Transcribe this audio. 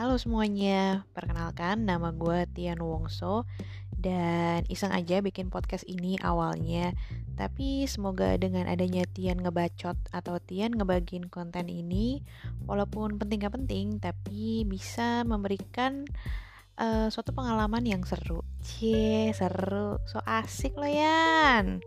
Halo semuanya, perkenalkan nama gue Tian Wongso Dan iseng aja bikin podcast ini awalnya. Tapi semoga dengan adanya Tian ngebacot atau Tian ngebagiin konten ini Walaupun penting gak penting, tapi bisa memberikan uh, suatu pengalaman yang seru. Cie, seru, so asik loh Yan.